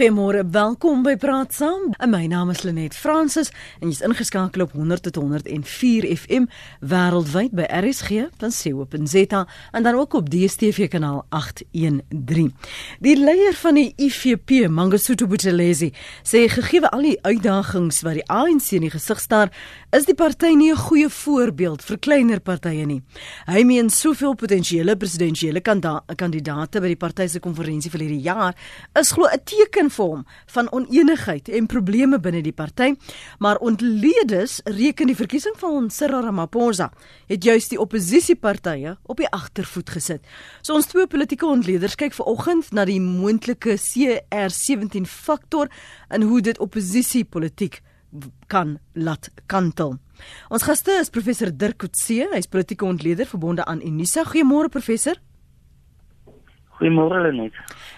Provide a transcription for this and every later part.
Goeiemôre, welkom by Praat Saam. My naam is Lenet Fransis en jy's ingeskakel op 100 tot 104 FM wêreldwyd by rsg.co.za en dan ook op DStv kanaal 813. Die leier van die IFP, Mangosuthu Buthelezi, sê gegee al die uitdagings wat die ANC in die gesig staar, is die party nie 'n goeie voorbeeld vir kleiner partye nie. Hy meen soveel potensiële presidentsiële kandidaate by die party se konferensie vir hierdie jaar is glo 'n teken vir hom van onenigheid en probleme binne die party, maar ontledes reken die verkiesing van Cyril Ramaphosa het juis die oppositiepartye op die agtervoet gesit. So ons twee politieke ontleders kyk vanoggend na die moontlike CR17 faktor en hoe dit oppositiepolitiek kan laat kantel. Ons gaste is professor Dirk Coetzee, hy's politieke ontleder verbonde aan Unisa. Goeiemôre professor. Goeiemôre Lenet.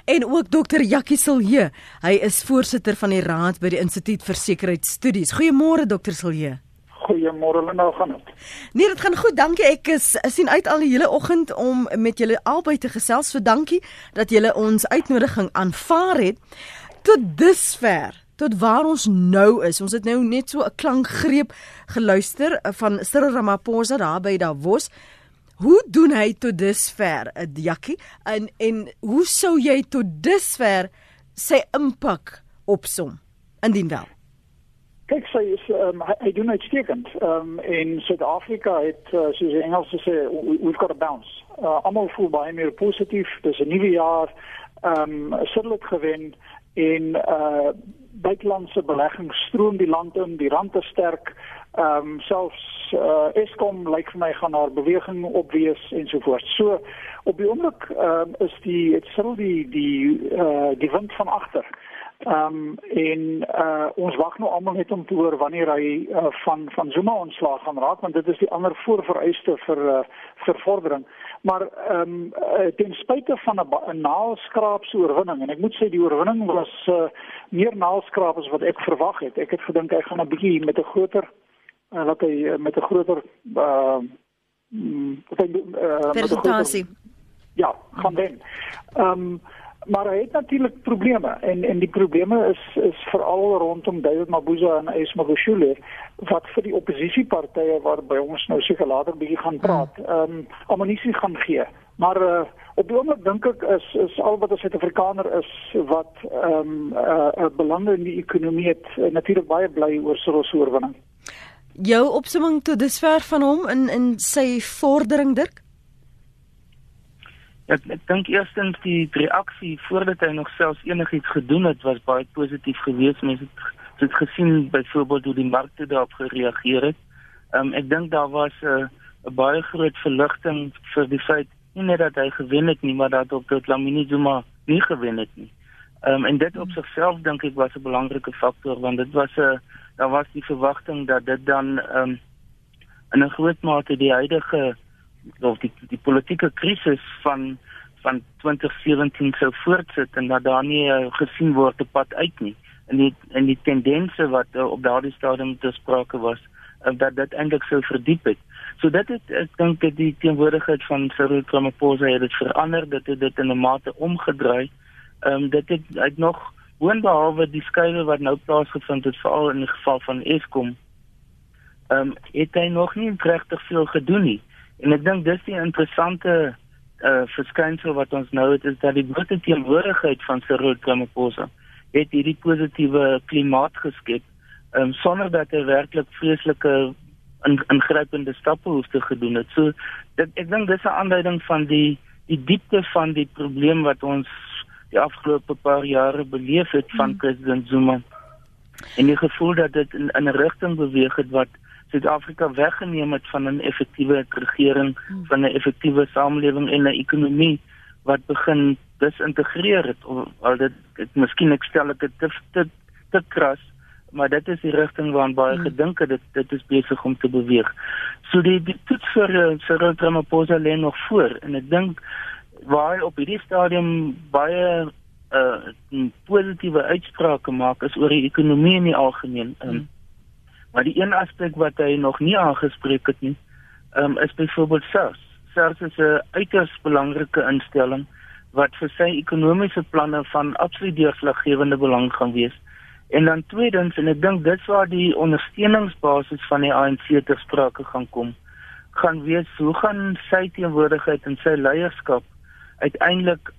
En ook dokter Jackie Silje. Hy is voorsitter van die raad by die Instituut vir Sekuriteitsstudies. Goeiemôre dokter Silje. Goeiemôre Lena, gaan dit? Nee, dit gaan goed. Dankie. Ek is sien uit al die hele oggend om met julle albei te gesels. So dankie dat julle ons uitnodiging aanvaar het. Tot dusver tot waar ons nou is. Ons het nou net so 'n klankgreep geluister van Cyril Ramaphosa daar by Davos. Hoe doen hy tot dusver, eh, Jackie? En en hoe sou jy tot dusver sy impak opsom indien wel? Kyk, sy is um, hy, hy doen uitstekend. Ehm um, in Suid-Afrika het uh, soos die Engelse sê we've got a bounce. Uh, almal voel baie meer positief. Dis 'n nuwe jaar. Ehm um, sit dit gewen en uh buitelandse beleggings stroom die land in, die rand is sterk. Ehm um, selfs uh, Eskom lyk vir my gaan haar beweging opwees en so voort. So op die oomblik ehm um, is die dit sal die die uh, die wind van agter. Ehm um, en uh, ons wag nou almal net om te hoor wanneer hy uh, van van Zuma ontslaag gaan raak want dit is die ander voorvereiste vir uh, vir vordering. Maar ehm um, uh, ten spyte van 'n naalskraapse oorwinning en ek moet sê die oorwinning was uh, meer naalskraap as wat ek verwag het. Ek het gedink hy gaan 'n bietjie met 'n groter uh, wat hy uh, met 'n groter uh presentasie ja, gaan wen. Ehm um, maar hy het natuurlik probleme en en die probleme is is veral rondom David Mabuza en Ace Magashule wat vir die oppositiepartye waarby ons nou seker later bietjie gaan praat, hmm. ehm um, ammunisie gaan gee. Maar uh, op die oomblik dink ek is is al wat 'n Suid-Afrikaner is wat ehm um, 'n uh, belang in die ekonomie het uh, natuurlik baie bly oor Cyril se oorwinning jou opsomming tot dusver van hom in in sy vordering Dirk? Ek ek dink eerstens die reaksie voordat hy nog selfs enigiets gedoen het was baie positief geweest. Mense het dit gesien byvoorbeeld hoe die markte daarop gereageer het. Ehm um, ek dink daar was 'n uh, 'n baie groot verligting vir die feit nie net dat hy gewen het nie, maar dat ook dat Lamine Zuma nie gewen het nie. Ehm um, en dit op sigself dink ek was 'n belangrike faktor want dit was 'n daar was die verwagting dat dit dan ehm um, in 'n groot mate die huidige of die die politieke krisis van van 2017 sou voortsit en dat daar nie uh, gesien word op pad uit nie en die en die tendense wat uh, op daardie stadium te sprake was dat dit eintlik sou verdiep het. So dit het ek dink dat die teenwoordigheid van Cyril Ramaphosa het dit verander, dit het dit in 'n mate omgedraai. Ehm um, dit het uit nog boonbehalwe die skuwe wat nou plaasgevind het veral in die geval van Eskom ehm um, het hy nog nie regtig veel gedoen nie en ek dink dis die interessante uh verskynsel wat ons nou het is dat die groot teenwoordigheid van Cyril Ramaphosa het hierdie positiewe klimaat geskep um, sonder dat hy werklik vreeslike ingrypende stappe hoef te gedoen het so dit, ek dink dis 'n aanduiding van die die diepte van die probleem wat ons die afgelope paar jare beleef het van hmm. president Zuma. En die gevoel dat dit in 'n rigting beweeg het wat Suid-Afrika weggeneem het van 'n effektiewe regering, hmm. van 'n effektiewe samelewing en 'n ekonomie wat begin disintegreer het of al dit ek miskien ek stel dit te te te kras maar dit is die rigting waarna baie hmm. gedink het dit dit is besig om te beweeg. So die die toets vir eh, Cyril Ramaphosa lê nog voor en ek dink waar hy op hierdie stadium baie uh positiewe uitsprake maak is oor die ekonomie in die algemeen. Um, hmm. Maar die een aspek wat hy nog nie aangespreek het nie, um, is byvoorbeeld SARS. SARS is 'n uiters belangrike instelling wat vir sy ekonomiese planne van absoluut deurslaggewende belang gaan wees. En dan tweedens en ek dink dit waar die ondersteuningsbasis van die ANC ter sprake gaan kom, gaan wees hoe gaan sy teenwoordigheid en sy leierskap uiteindelik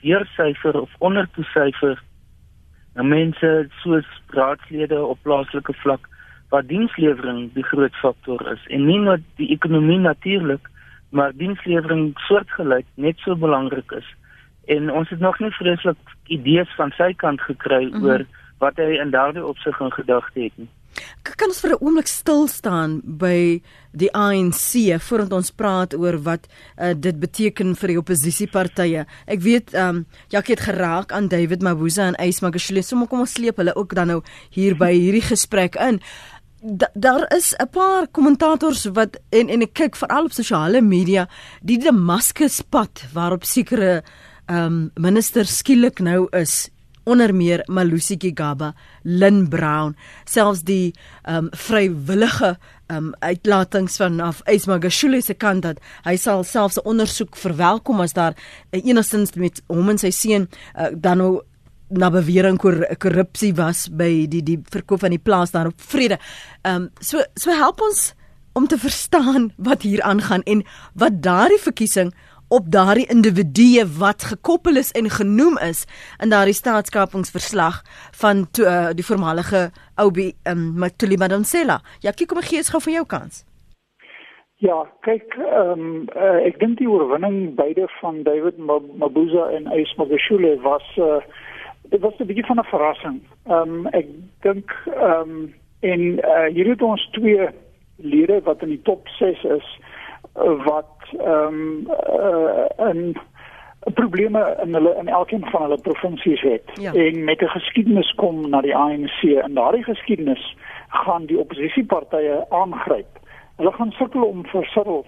deursyfer of ondertoesyfer na mense soos raadslede op plaaslike vlak waar dienslewering die groot faktor is en nie net die ekonomie natuurlik maar dienslewering soortgelyk net so belangrik is en ons het nog nie vreeslik idees van sy kant gekry mm -hmm. oor wat hy in daardie opsig in gedagte het nie kan ons vir 'n oomblik stil staan by die ANC voordat ons praat oor wat uh, dit beteken vir die oppositiepartye. Ek weet ehm um, Jackie het geraak aan David Mabuza en Ace Magashule. So kom ons sleep hulle ook dan nou hier by hierdie gesprek in. Da, daar is 'n paar kommentators wat en en ek kyk veral op sosiale media die Damascus pad waarop sekere ehm um, minister skielik nou is onder meer Malusi Gigaba, Lynn Brown, selfs die ehm um, vrywillige ehm um, uitlatings van af Ismagashule se kant dat hy sal selfs 'n ondersoek verwelkom as daar uh, enigstens met hom en sy seun uh, dan nou na bewering kor korrupsie was by die die verkoop van die plaas daar op Vrede. Ehm um, so so help ons om te verstaan wat hier aangaan en wat daardie verkiesing op daardie individue wat gekoppel is en genoem is in daardie staatskapingsverslag van to, uh, die voormalige Obi um, Matuli Madonsela. Ja, kyk kom ek gee gou vir jou kans. Ja, kyk, ehm um, uh, ek dink die oorwinning beide van David Mabuza en Ace Magashule was uh, dit was 'n bietjie van 'n verrassing. Ehm um, ek dink ehm um, en uh, hier het ons twee lede wat in die top 6 is wat ehm um, uh, in probleme in hulle in elkeen van hulle provinsies het ja. en met 'n geskiedenis kom na die ANC en daardie geskiedenis gaan die oppositiepartye aangryp. Hulle gaan sukkel om versitel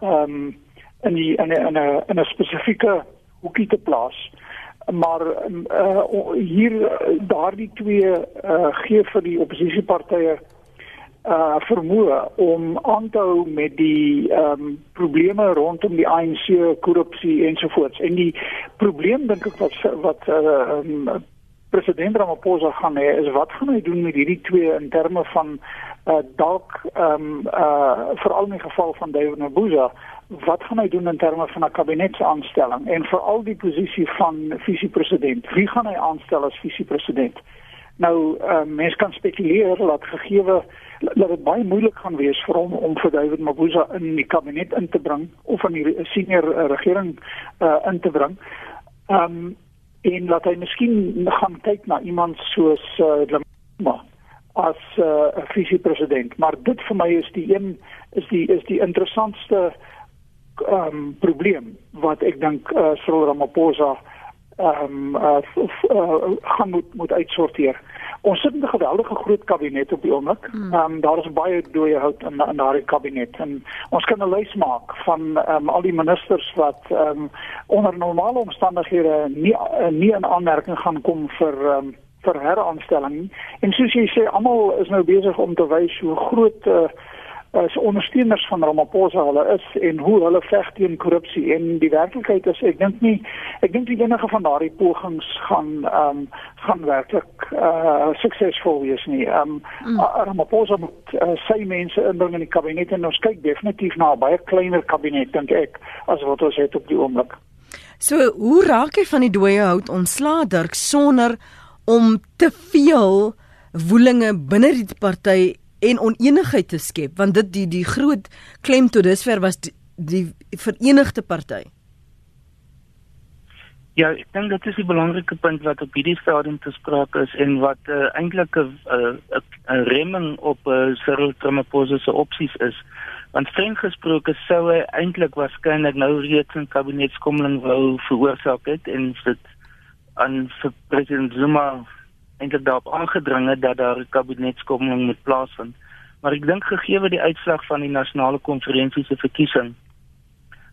ehm um, in die in 'n in 'n 'n spesifieke hoekie te plaas. Maar uh, hier daardie twee uh, gee vir die oppositiepartye uh vermoë om aan te hou met die ehm um, probleme rondom die ANC korrupsie ensovoorts. En die probleem dink ek wat wat uh um, president Ramaphosa gaan hê is wat gaan hy doen met hierdie twee in terme van uh dalk ehm um, uh veral in die geval van David Mabuza wat gaan hy doen in terme van 'n kabinetsaanstelling en veral die posisie van visiepresident. Wie gaan hy aanstel as visiepresident? Nou uh mense kan spekuleer dat gegee dat dit baie moeilik gaan wees vir hom om vir David Mabuza in die kabinet in te bring of in die senior uh, regering uh, in te bring. Ehm um, en laat hy miskien gaan kyk na iemand soos uh, Lama as 'n uh, visiepresident, maar dit vir my is die een is die is die interessantste ehm um, probleem wat ek dink uh, Cyril Ramaphosa ehm um, uh, uh, gaan moet moet uitsorteer. Ons sit met 'n geweldige groot kabinet op die oomblik. Hmm. Ehm um, daar is baie dooie hout in in daardie kabinet en ons kan 'n lys maak van ehm um, al die ministers wat ehm um, onder normale omstandighede nie nie in aanmerking gaan kom vir ehm um, vir heraanstelling. En soos jy sê, almal is nou besig om te wys hoe groot uh, as ondersteuners van Ramaphosa hulle is en hoe hulle veg teen korrupsie en die werklikheid is ek dink nie ek dink die enige van daardie pogings gaan ehm um, gaan werklik uh suksesvol wees nie. Ehm um, mm. Ramaphosa moet uh, sy mense inbring in die kabinet en ons kyk definitief na 'n baie kleiner kabinet dink ek as wat ons het op die oomblik. So hoe raak jy van die dooie hout ontslaa Dirk sonder om te veel woelinge binne die party en onenigheid te skep want dit die die groot klem tot dusver was die, die verenigde party. Ja, ek dink dit is 'n belangrike punt wat op hierdie stadium te sprake is en wat uh, eintlik 'n 'n remming op uh, Cyril Ramaphosa se opsies is. Want streng gesproke sou hy eintlik waarskynlik nou reeds 'n kabinetskommeling wou veroorsaak het en dit aan vir president Zuma eintlik daarop aangedring het dat daar 'n kabinetskoming moet plaasvind. Maar ek dink gegee die uitslag van die nasionale konferensie se verkiesing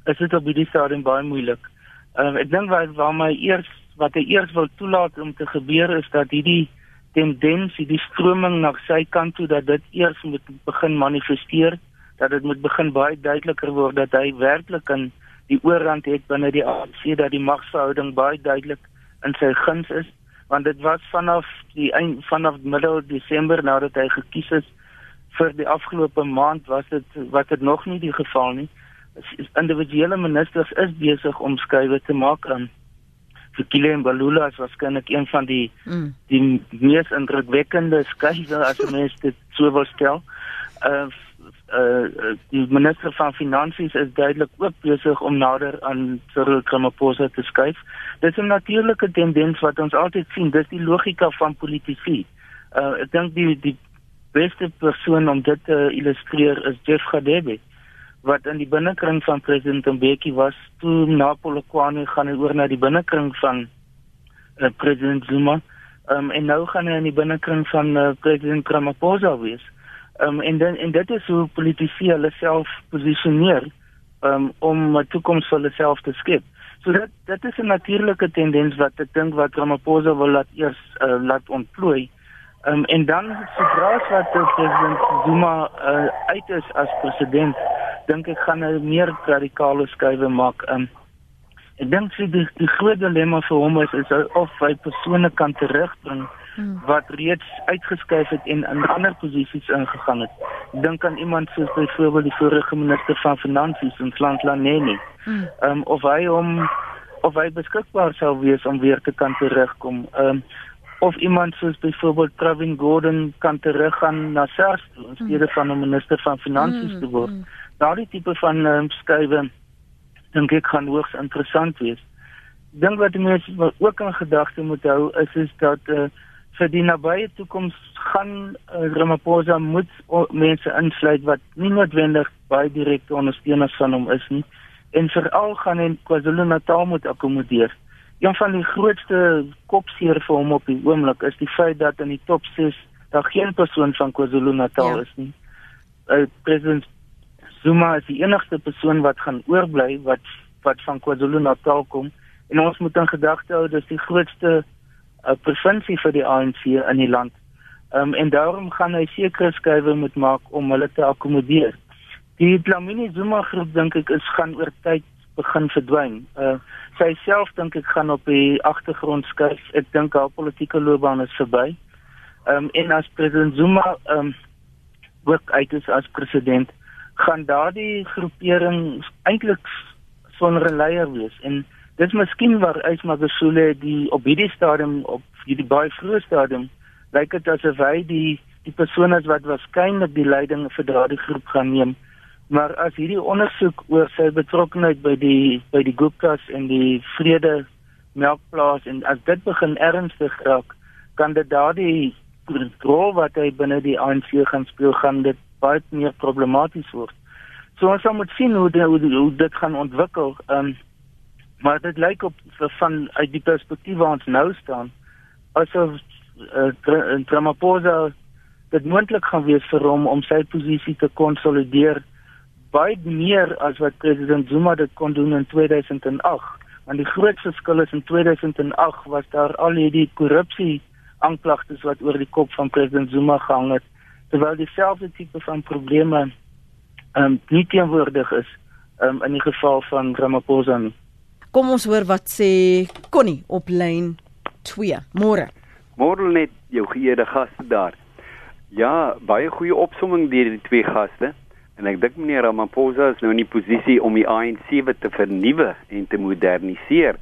is dit op hierdie stadium baie moeilik. Uh, ek dink waar waar my eers wat hy eers wil toelaat om te gebeur is dat hierdie tendensie, die stroming na sy kant toe dat dit eers moet begin manifesteer, dat dit moet begin baie duideliker word dat hy werklik in die oorhand het binne die ANC dat die magsverhouding baie duidelik in sy guns is want dit was vanaf die eind vanaf middel Desember nadat hy gekies is vir die afgelope maand was dit wat dit nog nie die geval nie individuele ministers is besig om skuwe te maak aan Fikile Mbalula is waarskynlik een van die mm. die mees indrukwekkende skuwe as mens dit so wil stel. Uh uh die minister van finansies is duidelik ook besig om nader aan Cyril Ramaphosa te skuif. Dit is 'n natuurlike tendens wat ons altyd sien, dis die logika van politici. Uh ek dink die die beste persoon om dit te illustreer is Jeff Gadebe wat in die binnekring van president Mbeki was toe na Polokwane gaan hy oor na die binnekring van uh, president Zuma um, en nou gaan hy in die binnekring van uh, president Ramaphosa wees. Um, en dan en dit is hoe politici hulle self posisioneer um, om 'n toekoms vir hulle self te skep. So dit dit is 'n natuurlike tendens wat ek dink wat Ramaphosa wil laat eers uh, laat ontplooi. Um, en dan sodra wat president Zuma uh, uit is as president dink ek gaan hy meer radikale skuwe maak. Um, ek dink sy die, die groot dilemma vir hom is, is of hy persone kan terugbring hmm. wat reeds uitgeskuif het en in ander posisies ingegaan het. Dink aan iemand soos byvoorbeeld die vorige minister van finansies in Landlaneni. Hmm. Um, of hy hom of hy beskikbaar sou wees om weer te kan terugkom. Um, of iemand soos byvoorbeeld Pravin Gordhan kan teruggaan na SARS in steede hmm. van 'n minister van finansies hmm. te word. Hmm daardie tipe van um, skuwe dink ek gaan hoogs interessant wees. Dink wat mense ook in gedagte moet hou is is dat uh, vir die nabye toekoms gaan uh, Ramaphosa moet mense insluit wat nie noodwendig baie direkte ondersteuners van hom is nie en veral gaan in KwaZulu-Natal moet akkommodeer. Een van die grootste kopseer vir hom op die oomblik is die feit dat in die top 6 daar geen persoon van KwaZulu-Natal ja. is nie. Uh, president Zuma is die enigste persoon wat gaan oorbly wat wat van KwaZulu-Natal kom en ons moet in gedagte hou dis die grootste uh, provinsie vir die ANC in die land. Um, en daarom gaan hy sekere skuwe moet maak om hulle te akkommodeer. Die Dlamini Zuma groep dink ek is gaan oor tyd begin verdwyn. Uh sy self dink ek gaan op die agtergrond skuif. Ek dink haar politieke loopbaan is verby. Um, en as president Zuma um, ook uit is as president gaan daardie groepering eintlik sonder 'n leier wees en dis miskien waar Ysmagosule die op hierdie stadium op hierdie baie vroeë stadium lyk dit asof hy die die persoon is wat waarskynlik die leiding vir daardie groep gaan neem maar as hierdie ondersoek oor sy betrokkeheid by die by die Guptas en die vrede melkplaas en as dit begin ernstig raak kan dit daardie rol wat hy binne die ANC gaan speel gaan dit baie meer problematies word. So ons moet sien hoe dit hoe dit gaan ontwikkel. Ehm um, maar dit lyk op van uit die perspektief waar ons nou staan asof uh, Ramaphosa dit moontlik gaan wees vir hom om sy posisie te konsolideer baie meer as wat president Zuma dit kon doen in 2008. Want die groot verskil is in 2008 was daar al hierdie korrupsie aanklagtes wat oor die kop van president Zuma gehang het terwyl dieselfde tipe van probleme ehm um, nie teenwoordig is ehm um, in die geval van Ramaphosa nie. Kom ons hoor wat sê Connie op lyn 2. Môre. Môre net jou geëerde gaste daar. Ja, baie goeie opsomming deur die twee gaste. En ek dink meneer Ramaphosa is nou in die posisie om die ANC te vernuwe en te moderniseer.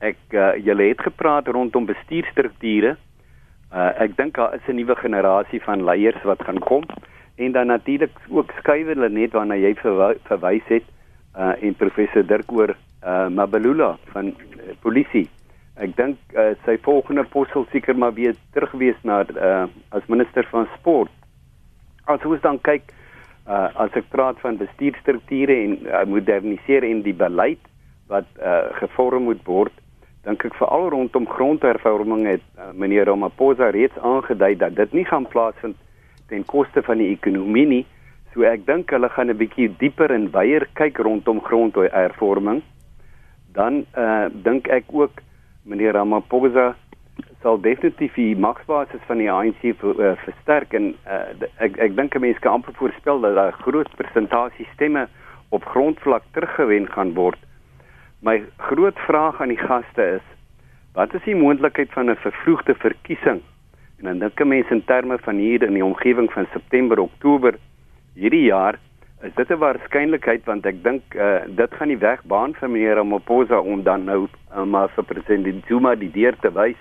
Ek uh, julle het gepraat rondom bestuurstrukture Uh ek dink daar is 'n nuwe generasie van leiers wat gaan kom en dan natuurlik ook skuwe hulle net waarna jy verwys het uh en professor Dirk oor uh Mabelula van uh, polisie. Ek dink uh, sy volgende pos sal seker maar weer terugwees na uh as minister van sport. As ons dan kyk uh as ek praat van bestuurstrukture en uh, modernisering en die beleid wat uh gevorm moet word dink ek veral rondom grondhervorming het uh, meneer Ramaphosa reeds aangedui dat dit nie gaan plaasvind ten koste van die ekonomie nie. So ek dink hulle gaan 'n bietjie dieper en wyeer kyk rondom grondhervorming. Dan uh dink ek ook meneer Ramaphosa sal definitief die magsbasis van die ANC uh, versterk en uh, ek ek dink 'n mens kan amper voorspel dat daar groot persentasie stemme op grondvlak teruggewen gaan word. My groot vraag aan die gaste is: wat is die moontlikheid van 'n vervroegde verkiesing? En dan dink mense in terme van hier in die omgewing van September, Oktober hierdie jaar, is dit 'n waarskynlikheid want ek dink uh, dit gaan die weg baan vir meneer Ramaphosa om dan nou uh, maar vir president Zuma die deur te wys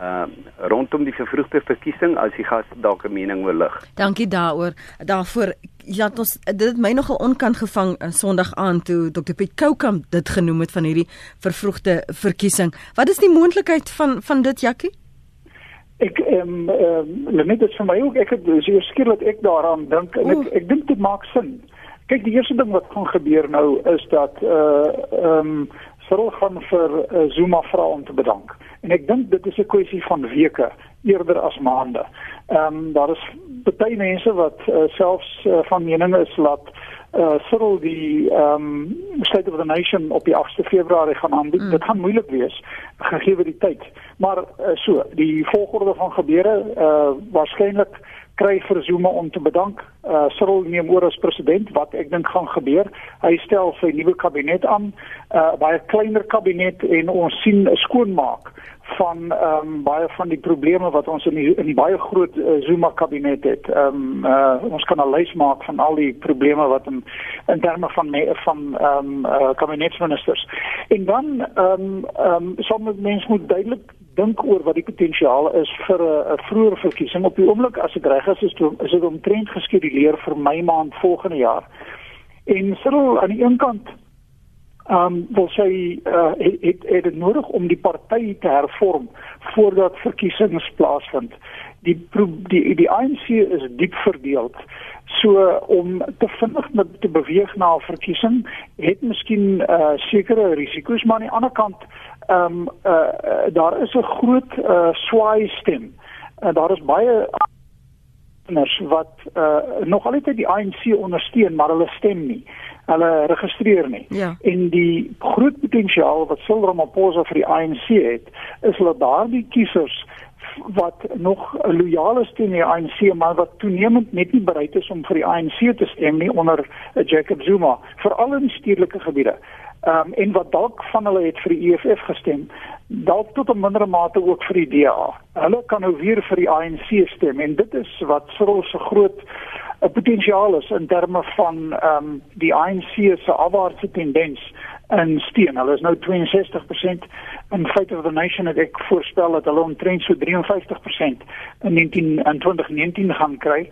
uh rondom die vervroegde verkiesing as die gas dalk 'n mening wil lig. Dankie daaroor. Daarvoor ja, ons dit het my nogal onkant gevang uh, Sondag aan toe Dr Piet Koukamp dit genoem het van hierdie vervroegde verkiesing. Wat is die moontlikheid van van dit Jakkie? Ek ehm um, net dit vir my ook ek het so skielik ek daaraan dink en ek ek dink dit maak sin. Kyk die eerste ding wat gaan gebeur nou is dat uh ehm um, Cyril gaan vir uh, Zuma vra om te bedank. En ek dink dit is 'n kwessie van weke eerder as maande. Ehm um, daar is baie mense wat uh, selfs uh, van mening is dat uh Cyril die ehm um, State of the Nation op die 8de Februarie gaan aanbied. Mm. Dit gaan moeilik wees gegee die tyd. Maar uh, so, die volgorde van gebeure uh waarskynlik kry vir Zuma om te bedank. Uh Cyril neem oor as president wat ek dink gaan gebeur. Hy stel sy nuwe kabinet aan, uh baie kleiner kabinet en ons sien 'n skoonmaak van ehm um, baie van die probleme wat ons in die in die baie groot uh, Zuma kabinet het. Ehm um, uh ons kan 'n lys maak van al die probleme wat in in terme van me, van ehm um, uh, kabinetsministers. En dan ehm um, ehm um, sommige mense moet duidelik dink oor wat die potensiaal is vir 'n vroeë verkiesing. Op die oomblik as ek reg is, is dit is dit omtrent geskeduleer vir Mei maand volgende jaar. En sou aan die een kant ehm um, wil sê uh, het, het het dit nodig om die party te hervorm voordat verkiesings plaasvind. Die die die ANC is diep verdeel. So om te vinnig te beweeg na 'n verkiesing het miskien uh, sekere risiko's, maar aan die ander kant ehm um, uh, daar is 'n groot uh, swaai stem. Uh, daar is baie kinders wat uh, nog altyd die ANC ondersteun, maar hulle stem nie. Hulle registreer nie. Ja. En die groot potensiaal wat Cyril Ramaphosa vir die ANC het, is dat daardie kiesers wat nog lojaal is teen die ANC maar wat toenemend net nie bereid is om vir die ANC te stem nie onder Jacob Zuma veral in stedelike gebiede Ehm um, en wat dalk van hulle het vir die EFF gestem, dalk tot 'n mindere mate ook vir die DA. Hulle kan nou weer vir die ANC stem en dit is wat Cyril se groot 'n uh, potensiaal is in terme van ehm um, die ANC se afwaartse tendens en steen. Hulle is nou 62% in Fight of the Nation het ek voorspel dat hulle omtrent so 53% in 19 in 2019 gaan kry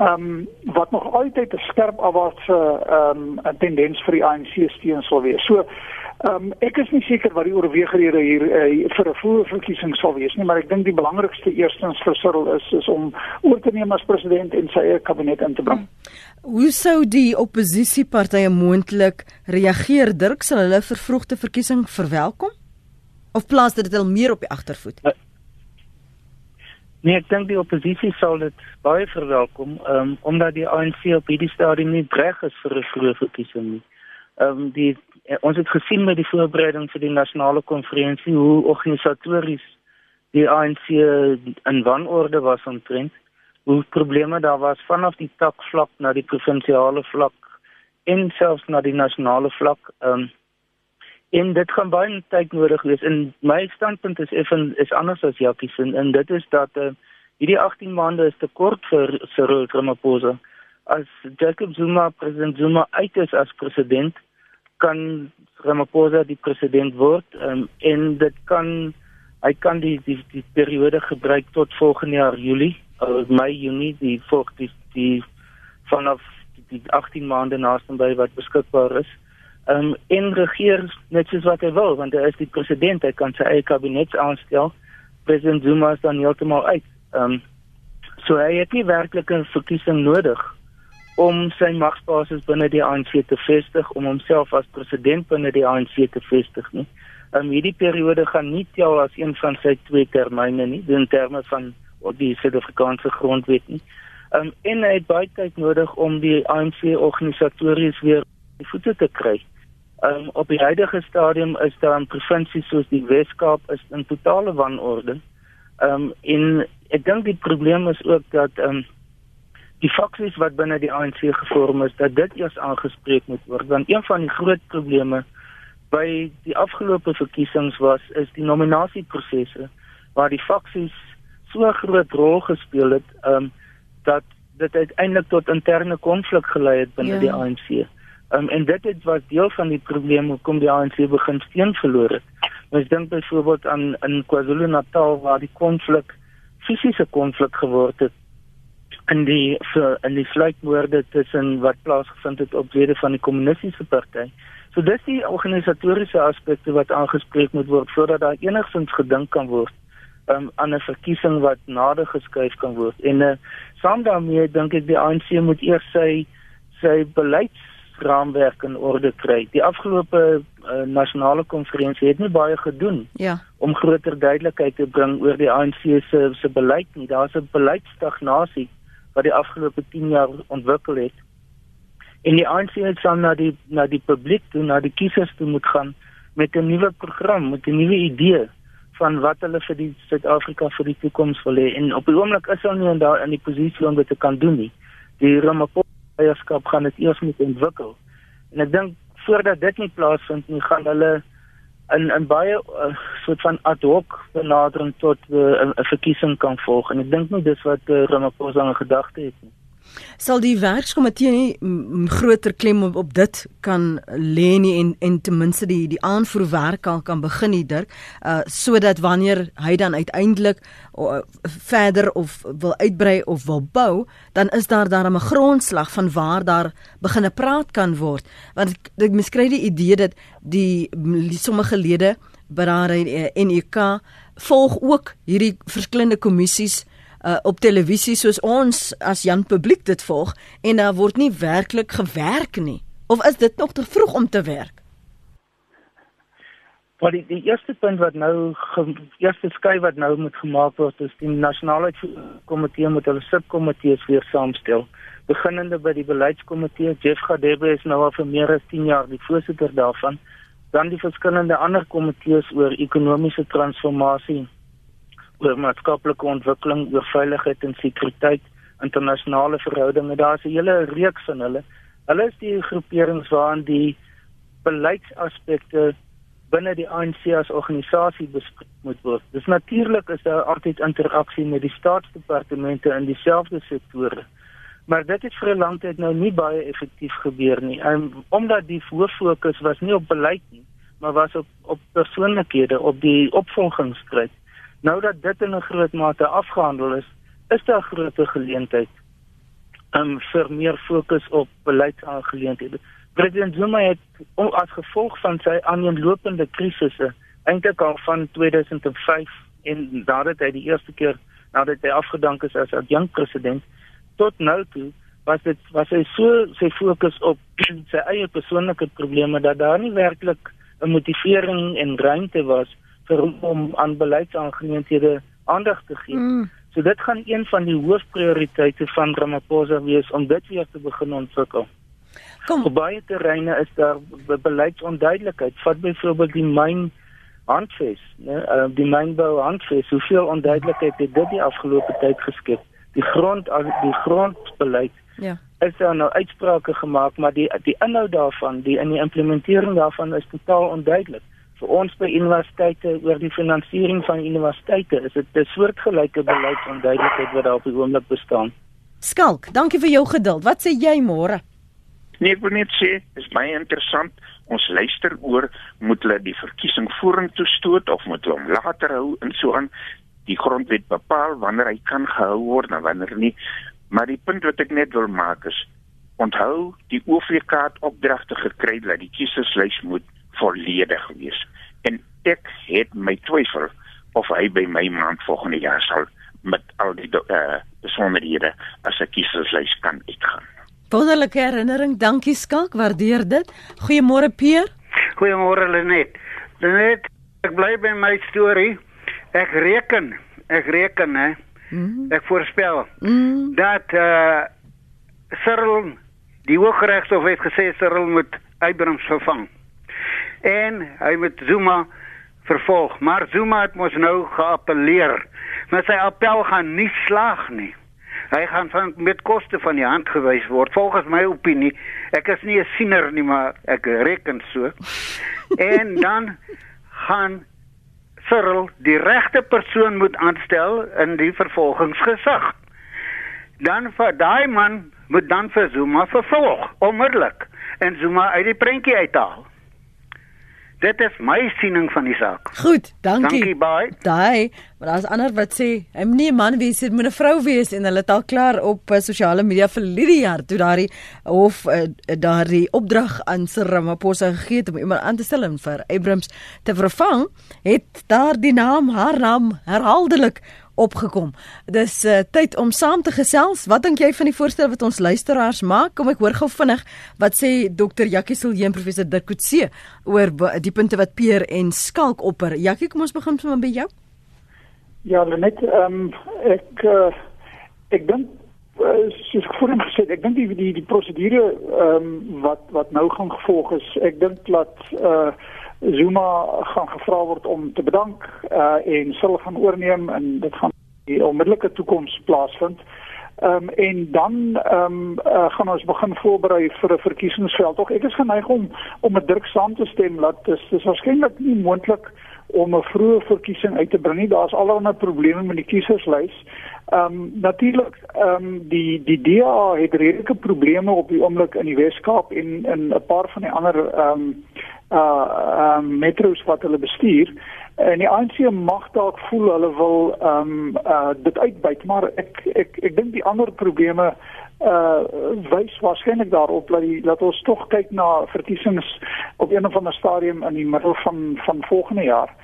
ehm um, wat nog altyd 'n skerp afwaartse ehm um, tendens vir die ANC steun sal wees. So ehm um, ek is nie seker wat die oorweegrede hier uh, vir 'n voorverkiesing sal wees nie, maar ek dink die belangrikste eerstens vir Cyril is is om oor te neem as president en sy eie kabinet in te bring. Hoe sou die oppositiepartye moontlik reageer? Dirk sal hulle vervroegde verkiesing verwelkom of plaas dit al meer op die agtervoet? Uh, Nee, ek dink die oppositie sal dit baie verwelkom, um, omdat die ANC op hierdie stadium nie reg is vir 'n vroeë verkiesing nie. Ehm um, die eh, ons het gesien met die voorbereiding vir die nasionale konferensie hoe organisatories die ANC in wanorde was omtrent, hoe probleme daar was vanaf die takvlak na die provinsiale vlak en selfs na die nasionale vlak. Ehm um, En dit gaan baie tyd nodig wees. In my standpunt is effen is anders as Jackie se en dit is dat uh, hierdie 18 maande is te kort vir Cyril Ramaphosa. As Jacob Zuma president Zuma uit is as president, kan Ramaphosa die president word um, en dit kan hy kan die die die periode gebruik tot volgende jaar Julie, uh, Mei, Junie, die volg die die vanaf die 18 maande naaste by wat beskikbaar is um, en regeer net soos wat hy wil want hy is die president hy kan sy eie kabinet aanstel. President Zuma is dan heeltemal uit. Um, so hy het nie werklik 'n verkiesing nodig om sy magsbasis binne die ANC te vestig om homself as president binne die ANC te vestig nie. Um, hierdie periode gaan nie tel as een van sy twee termyne nie in terme van die Suid-Afrikaanse grondwet nie. Um, en hy het baie tyd nodig om die ANC organisatories weer die voete te kry. Um, op die huidige stadium is daar 'n provinsie soos die Wes-Kaap is in totale wanorde. Ehm um, en ek dink die probleem is ook dat ehm um, die faksies wat binne die ANC gevorm is dat dit eers aangespreek moet word want een van die groot probleme by die afgelope verkiesings was is die nominasieprosesse waar die faksies so groot rol gespeel het um, dat dit uiteindelik tot interne konflik gelei het binne ja. die ANC. Um, en dit het was deel van die probleem hoekom die ANC begin steun verloor het. Ons dink byvoorbeeld aan in KwaZulu-Natal waar die konflik fisiese konflik geword het in die vir in die sluitmoorde tussen wat plaasgevind het op lede van die kommunistiese party. So dis die organisatoriese aspekte wat aangespreek moet word voordat daar enigstens gedink kan word um, aan 'n verkiesing wat nader geskuif kan word. En uh, saam daarmee dink ek die ANC moet eers sy sy beleidsraamwerk in orde kry. Die afgelope uh, nasionale konferensie het nie baie gedoen ja. om groter duidelikheid te bring oor die ANC se se beleid nie. Daar's 'n beleidsstagnasie wat die afgelope 10 jaar ontwikkel het. En die ANC het dan na die na die publiek toe, na die kiesers toe moet gaan met 'n nuwe program, met 'n nuwe idee van wat hulle vir die Suid-Afrika vir die toekoms wil hê en op die oomblik is hulle nie in daai in die posisie om dit te kan doen nie. Die Ramaphosa leierskap gaan dit eers moet ontwikkel. En ek dink voordat dit nie plaasvind nie, gaan hulle in 'n baie uh, soort van ad hoc benadering tot eh, 'n uh, verkiesing kan volg en ek dink nie dis wat uh, Ramaphosa in gedagte het nie sal die werkskomitee nie groter klem op, op dit kan lê nie en en ten minste die die aanvoerwerk al kan begin nie Dirk uh sodat wanneer hy dan uiteindelik uh, verder of wil uitbrei of wil bou dan is daar daar 'n grondslag van waar daar begin praat kan word. Want ek, miskry die idee dat die, die sommige lede by die NUK volg ook hierdie verskillende kommissies uh, op televisie soos ons as Jan publiek dit volg en daar word nie werklik gewerk nie. Of is dit nog te vroeg om te werk? Maar die, die eerste punt wat nou die eerste skei wat nou moet gemaak word is die nasionale komitee moet hulle subkomitees weer saamstel. Beginnende by die beleidskomitee, Jeff Gadebe is nou al vir meer as 10 jaar die voorsitter daarvan. Dan die verskillende ander komitees oor ekonomiese transformasie, oor maatskaplike ontwikkeling, oor veiligheid en sekuriteit, internasionale verhoudinge. Daar's 'n hele reeks van hulle. Hulle is die groeperings waaraan die beleidsaspekte binne die ANC as organisasie bespreek moet word. Dis natuurlik is daar altyd interaksie met die staatsdepartemente in dieselfde sektore. Maar dit het vir 'n lang tyd nou nie baie effektief gebeur nie. En omdat die fokus was nie op beleid nie, maar was op op persoonlikhede, op die opvolgingsstryd. Nou dat dit in 'n groot mate afgehandel is, is daar groter geleentheid um, vir meer fokus op beleidsaangeleenthede. President Zuma het as gevolg van sy aaneenlopende krisisse eintlik al van 2005 en nadat hy die eerste keer nadat hy afgedank is as adjunkt president tot nou toe was dit was hy so sy fokus op sy eie persoonlike probleme dat daar nie werklik 'n motivering en ruimte was vir om aan beleidsaangeleenthede aandag te gee. Mm. So dit gaan een van die hoofprioriteite van Ramaphosa wees om dit weer te begin ontwikkel. Kom. Op baie terreine is daar be beleidsonduidelikheid. Vat byvoorbeeld die myn handves, né? Uh, die mynbou handves. Hoeveel onduidelikheid het dit die afgelope tyd geskep? Die grond die grondbeleid. Ja. Is daar nou uitsprake gemaak, maar die die inhoud daarvan, die in die implementering daarvan is totaal onduidelik vir ons by universiteite oor die finansiering van universiteite is dit 'n soortgelyke beleidsonduidelikheid wat daar op die oomblik bestaan. Skalk, dankie vir jou geduld. Wat sê jy môre? Nee, ek wil net sê, is baie interessant. Ons luister oor moet hulle die verkiesing vorentoe stoot of moet hulle hom later hou en so aan. Die grondwet bepaal wanneer hy kan gehou word en wanneer nie. Maar die punt wat ek net wil maak is onthou die OVK het opdragte gekry dat die kieserslys moet volledig wees. En ek het my twyfel of hy by my maand volgende jaar sal met al die uh, besonderhede as 'n kieserslys kan uitgaan. Wonderlike herinnering, dankie Skalk, waardeer dit. Goeiemôre Peer. Goeiemôre Lenet. Lenet, ek bly by my storie. Ek reken, ek reken hè. Mm. Ek voorspel mm. dat eh uh, Cyril die Hooggeregshof het gesê Cyril moet Abrams vervang en hy moet Zuma vervolg. Maar Zuma het mos nou geappeleer. Maar sy appel gaan nie slaag nie. Hy gaan van met koste van die hand gewys word volgens my opinie. Ek is nie 'n siener nie, maar ek reken so. en dan gaan Cyril die regte persoon moet aanstel in die vervolgingsgesag. Dan vir daai man moet dan vir Zuma vervolg onmiddellik en Zuma uit die prentjie uithaal. Dit is my siening van die saak. Goed, dankie. Dankie baie. Daai, maar daar's ander wat sê hy moet nie 'n man wees, hy moet 'n vrou wees en hulle het al klaar op uh, sosiale media vir Lydia toe daardie of uh, daardie opdrag aan Ramaphosa gegee het om iemand aan te stel en vir Abrams te vervang, het daardie naam haar naam herhaaldelik opgekom. Dis uh, tyd om saam te gesels. Wat dink jy van die voorstel wat ons luisteraars maak? Kom ek hoor gou vinnig wat sê Dr. Jackie Silje en professor Dirk Coetzee oor die punte wat Peer en Skalk opper. Jackie, kom ons begin sommer by jou. Ja, net ehm um, ek uh, ek dink uh, soos ek voorheen gesê het, ek dink die die die prosedure ehm um, wat wat nou gaan gevolg is, ek dink dat uh Zuma gaan gevra word om te bedank uh, en sal gaan oorneem en dit gaan die onmiddellike toekoms plaasvind. Ehm um, en dan ehm um, uh, gaan ons begin voorberei vir 'n verkiesingsveld. Tog ek is geneig om om met druk saam te stem dat dit is waarskynlik nie moontlik om 'n vroeë verkiesing uit te bring nie. Daar's allerlei probleme met die kieserslys. Ehm um, natuurlik ehm um, die die DA het redelike probleme op die oomblik in die Wes-Kaap en in 'n paar van die ander ehm um, uh um metros wat hulle bestuur en die ANC mag dalk voel hulle wil um uh dit uitbuit maar ek ek ek dink die ander probleme uh wys waarskynlik daarop dat die dat ons tog kyk na verkiesings op een of ander stadium in die middel van van volgende jaar.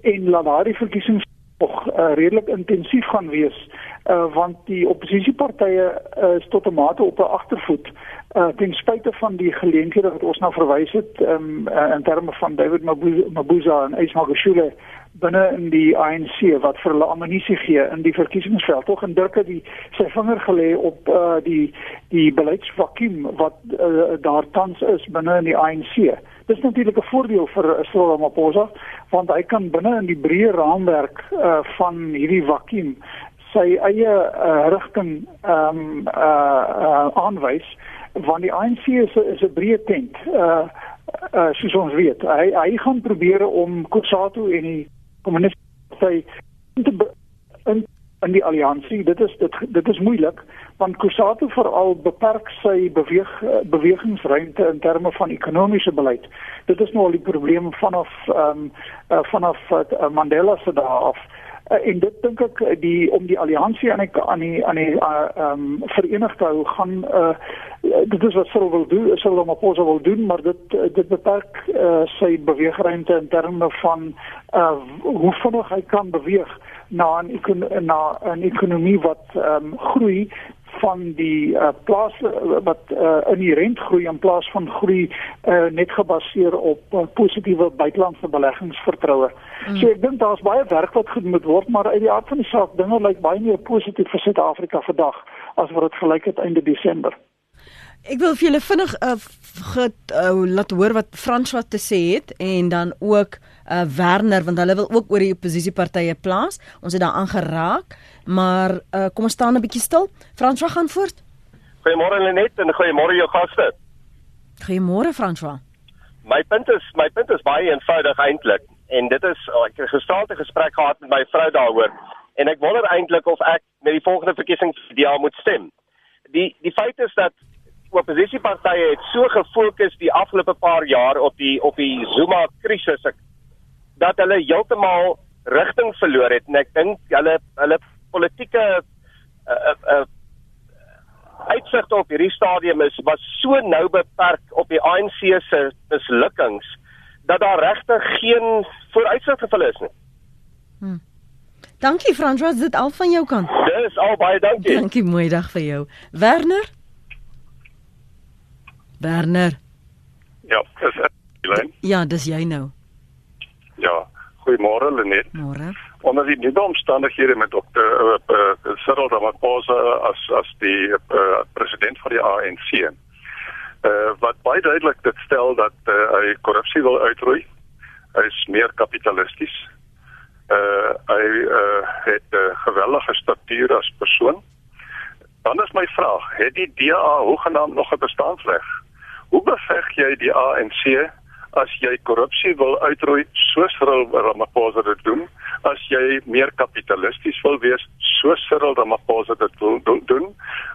En laat daardie verkiesings nog uh, redelik intensief gaan wees uh want die oppositiepartye uh, is tot 'n mate op 'n agtervoet uh ten spyte van die geleenthede wat ons nou verwys het um, uh, in terme van David Mabuza en Ismail Geshule binne in die ANC wat vir hulle amnestie gee in die verkiesingsveld tog en Dirk het die sy vinger gelê op uh die die beleidsvakuum wat uh, daar tans is binne in die ANC. Dis natuurlik 'n voordeel vir Cyril Ramaphosa want hy kan binne in die breë raamwerk uh van hierdie vakuum sy eie uh, rigting ehm um, uh, uh aanwys want die ANC is is 'n breë tent. Uh uh soos ons weet, hy hy gaan probeer om Kusatu en die kommuniste party te in in die alliansie. Dit is dit dit is moeilik want Kusatu veral beperk sy beweeg bewegingsruimte in terme van ekonomiese beleid. Dit is nou al die probleem vanaf ehm um, uh, vanaf uh, Mandela se dae af. Uh, en dit dink ek die om die alliansie aan die aan die aan die ehm uh, um, verenigde hou gaan uh, dit is wat Cyril wil doen, Cyril Ramaphosa wil doen, maar dit dit beperk uh, sy beweegruimte in terme van uh, hoe vinnig hy kan beweeg na 'n na 'n ekonomie wat ehm um, groei van die uh, plaas wat uh, inherent groei in plaas van groei uh, net gebaseer op uh, positiewe buitelandse beleggingsvertroue. Mm. So ek dink daar's baie werk wat gedoen moet word, maar uit die aard van die saak dinge lyk baie meer positief vir Suid-Afrika vandag as wat dit gelyk het einde Desember. Ek wil vir julle vinnig uh, get, uh, laat hoor wat François te sê het en dan ook uh, Werner want hulle wil ook oor die oppositiepartye plaas. Ons het daaraan geraak, maar uh, kom ons staan 'n bietjie stil. François gaan voort. Goeiemôre Lenet en goeiemôre jou gaste. Goeiemôre François. My punt is my punt is baie eenvoudig eintlik en dit is oh, ek het 'n gestalte gesprek gehad met my vrou daaroor en ek wonder eintlik of ek met die volgende verkiesings die jaar moet stem. Die die feit is dat oppositiepartye het so gefokus die afgelope paar jaar op die op die Zuma krisis dat hulle heeltemal rigting verloor het en ek dink hulle hulle politieke uh, uh, uh, uitsigte op hierdie stadium is was so nou beperk op die ANC se mislukkings dat daar regtig geen vooruitsig vir hulle is nie. Hmm. Dankie François, dit al van jou kant. Dis al baie dankie. Dankie, mooi dag vir jou. Werner? Werner. Ja, dis Elaine. Ja, dis jy nou. Ja, goeiemôre Lenet. Môre. Onder die nuwe omstandighede met dokter uh, uh, Cyril Ramaphosa as as die uh, president van die ANC. Uh, wat baie duidelik dit stel dat uh, hy korrupsie wil uitroei. Hy is meer kapitalisties. Uh, hy uh, het 'n uh, geweldige statuur as persoon Dan is my vraag, het die DA hoegenaamd nog 'n bestaansreg? Hoe beveg jy die ANC as jy korrupsie wil uitroei soos Cyril Ramaphosa dit doen? as jy meer kapitalisties wil wees soos Cyril Ramaphosa dit wil doen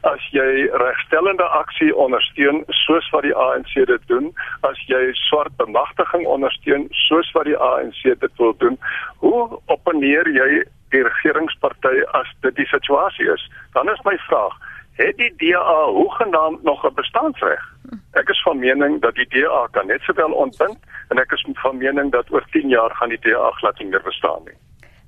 as jy regstellende aksie ondersteun soos wat die ANC dit doen as jy swart bemagtiging ondersteun soos wat die ANC dit wil doen hoe opponeer jy die regeringsparty as dit die situasie is dan is my vraag het die DA hoegenaamd nog 'n bestaansreg ek is van mening dat die DA kan net sowel ontbind en ek is van mening dat oor 10 jaar gaan die DA glad nie meer bestaan nie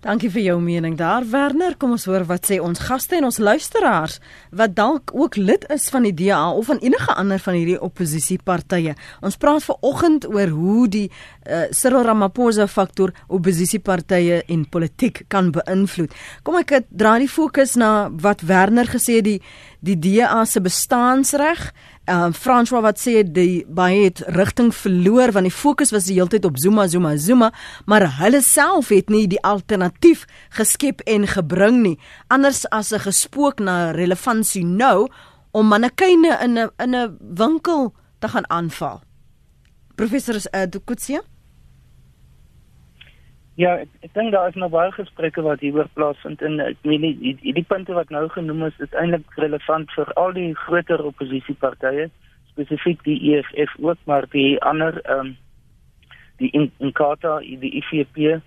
Dankie vir jou mening daar Werner. Kom ons hoor wat sê ons gaste en ons luisteraars wat dalk ook lid is van die DA of van enige ander van hierdie oppositiepartye. Ons praat ver oggend oor hoe die uh, Cyril Ramaphosa faktor oppositiepartye en politiek kan beïnvloed. Kom ek draai die fokus na wat Werner gesê die die DA se bestaansreg Ehm uh, François wat sê die baie het rigting verloor want die fokus was die hele tyd op Zuma Zuma Zuma, maar hulle self het nie die alternatief geskep en gebring nie. Anders as 'n gespook na relevantie nou om mannekyne in 'n in 'n winkel te gaan aanval. Professor uh, Dukutsia Ja, ek, ek dink daar is nog baie gesprekke wat hieroor plaasvind en ek meen die, die die punte wat nou genoem is is eintlik relevant vir al die groter oppositiepartye, spesifiek die EFF ook, maar die ander ehm um, die Inkatha, die IFP uh,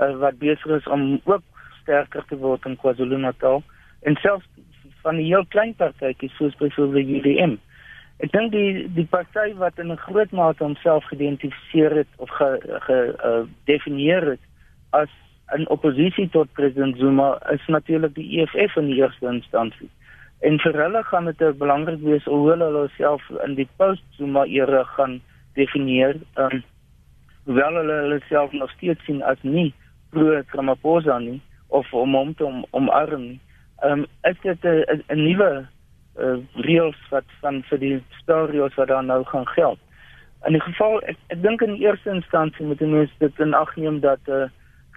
eh, wat besig is om ook sterker te word in KwaZulu-Natal en selfs van die heel klein partytjies soos byvoorbeeld die UDM. Ek dink die die party wat in 'n groot mate homself geïdentifiseer het of gedefinieer ge, uh, het as 'n oppositie tot president Zuma is natuurlik die EFF in die eerste instansie. En vir hulle gaan dit belangrik wees hoe hulle hulle self in die post-Zuma era gaan definieer. Um, hoewel hulle hulle self nog steeds sien as nie pro-Ramaphosa nie of om hom om, omarm. Um, is dit 'n nuwe uh, reëls wat van vir die scenario's wat daar nou gaan geld. In die geval ek, ek dink in die eerste instansie moet mense dit in ag neem dat 'n uh,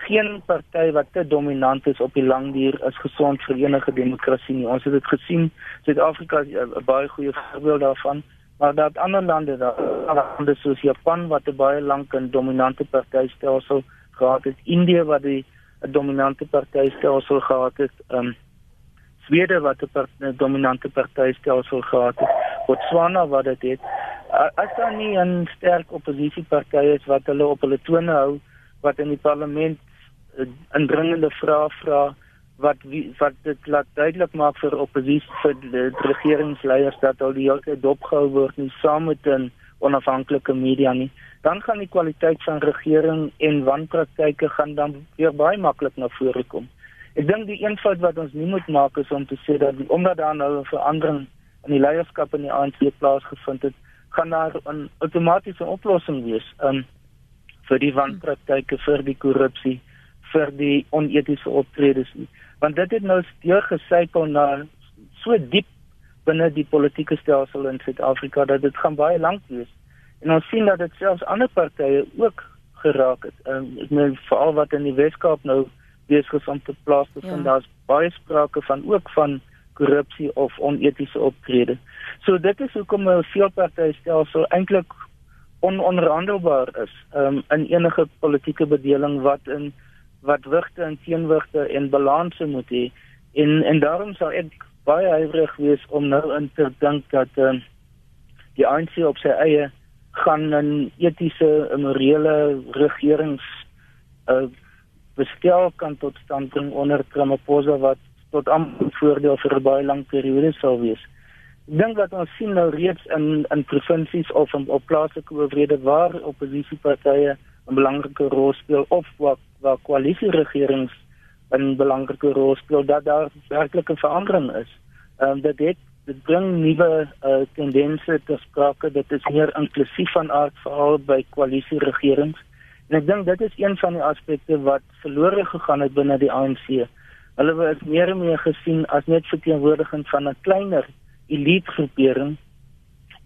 geen party wat te dominant is op die lang duur is gesond vir enige demokrasie nie. Ons het dit gesien, Suid-Afrika is 'n baie goeie voorbeeld daarvan, maar dat ander lande daar lande soos Japan wat 'n baie lank 'n dominante partytelsel gehad het, Indië wat 'n dominante partytelsel gehad het, um, Swede wat 'n part, dominante partytelsel gehad het, Botswana wat dit het. As daar nie 'n sterk oppositieparty is wat hulle op hulle tone hou wat in die parlement indringende vrae vra wat wie, wat dit laat duidelik maak vir oppositie vir die, regeringsleiers dat al die hele tyd dopgehou word nie saam met 'n onafhanklike media nie. Dan gaan die kwaliteit van regering en wanpraktyke gaan dan weer baie maklik na vore kom. Ek dink die eenvoud wat ons nie moet maak is om te sê dat die, omdat daar nou 'n verandering in die leierskap in die ANC plaasgevind het gaan daar 'n outomatiese oplossing wees um, vir die wanpraktyke, vir die korrupsie, vir die onetiese optredes nie. Want dit het nou deur gesykel na so diep binne die politieke stelsel in Suid-Afrika dat dit gaan baie lank wees. En ons sien dat dit selfs ander partye ook geraak het. Um, ek meen veral wat in die Weskaap nou besig is om te plaas te vind, ja. daar's baie sprake van ook van korrupsie of onetiese optrede. So dit is hoekom 'n veelpartytjie stelsel eintlik ononderhandelbaar is um, in enige politieke bedeling wat in wat wigte en teenwigte en balanse moet hê. En en daarom sou ek baie huiwerig wees om nou in te dink dat um, die ANC op sy eie gaan 'n etiese en morele regerings uh, bestel kan tot stand bring onder Ramaphosa wat tot am voordeel vir 'n baie lang periode sal wees. Dink dat ons sien nou reeds in in provinsies of in, op plaaslike owerhede waar oppositiepartye 'n belangrike rol speel of waar waar koalisieregerings 'n belangrike rol speel dat daar werklike verandering is. Ehm um, dit het dit bring nuwe uh, tendense te sprake dit is meer inklusief van aard veral by koalisieregerings. En ek dink dit is een van die aspekte wat verlore gegaan het binne die ANC. Hulle word meer en meer gesien as net verteenwoordiging van 'n kleiner elite groepering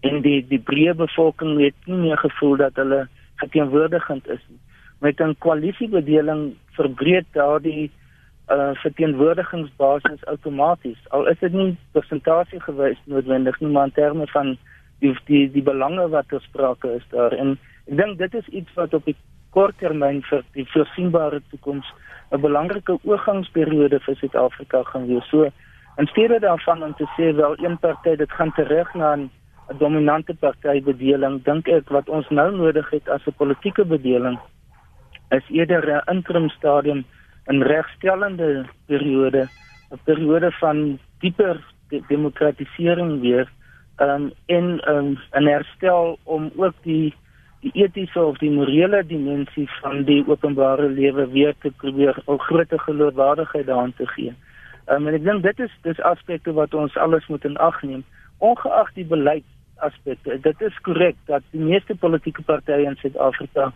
en die die breë bevolking het nie meer gevoel dat hulle verteenwoordigend is nie. Met 'n koalisiebedeling verbreed daardie uh verteenwoordigingsbasis outomaties. Al is dit nie persentasie gewys noodwendig nie, maar in terme van die die die belange wat ter sprake is daar. En ek dink dit is iets wat op die kort termyn vir die voorsienbare toekoms 'n belangrike oorgangsperiode vir Suid-Afrika gaan wees. So in steede daarvan om te sê wel een party dit gaan terug na 'n dominante partybedeling, dink ek wat ons nou nodig het as 'n politieke bedeling is eerder 'n interim stadium 'n regstellende periode, 'n periode van dieper de demokratisering weer um, en um, 'n herstel om ook die die etiese of die morele dimensie van die openbare lewe weer te probeer 'n groter geloofwaardigheid daaraan te gee. Um, en ek dink dit is dis aspekte wat ons alles moet in ag neem, ongeag die beleid aspekte. Dit is korrek dat die meeste politieke partye in Suid-Afrika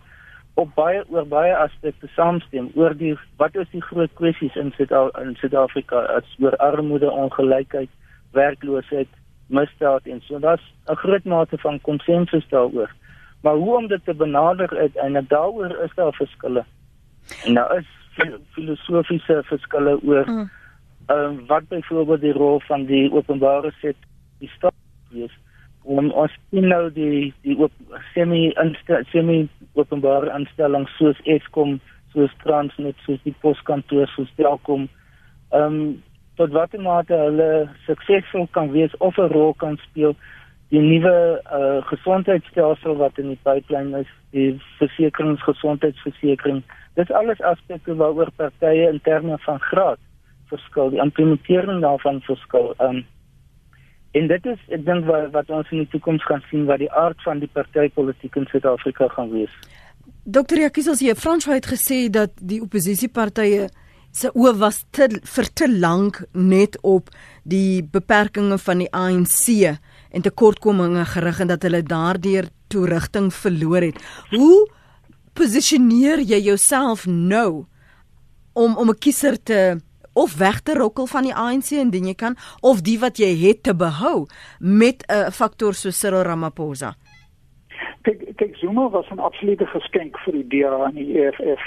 op baie oor baie aspekte saamstem oor die wat is die groot kwessies in Suid-Afrika as oor armoede, ongelykheid, werkloosheid, misdaad en so. Daar's 'n groot mate van konsensus daaroor. Maar hoe om dit te benader en daaroor is daar verskille. En daar is filosofiese verskille oor mm. uh, wat byvoorbeeld die rol van die openbare sektor die staat is om ons sien nou die die op semi semi openbare aanstellings soos Eskom, soos Transnet, soos die poskantoor, soos Telkom. Ehm um, tot watter mate hulle suksesvol kan wees of 'n rol kan speel die nuwe uh, gesondheidstelsel wat in die pipeline is, die versekeringsgesondheidsversekering. Dit alles aspekte waaroor partye in terme van graad verskil, die implementering daarvan verskil. Ehm um, En dit is ek dink wat wat ons in die toekoms gaan sien wat die aard van die partytetiek in Suid-Afrika gaan wees. Dr. Jakisos hier Frans het gesê dat die oppositiepartye se oë was te vir te lank net op die beperkings van die ANC en tekortkominge gerig en dat hulle daardeur toerigting verloor het. Hoe posisioneer jy jouself nou om om 'n kiezer te of weg te rokkel van die ANC indien jy kan of die wat jy het te behou met 'n uh, faktor so Cyril Ramaphosa. Kyk kyk Zuma was 'n absolute geskenk vir die DA en die EFF.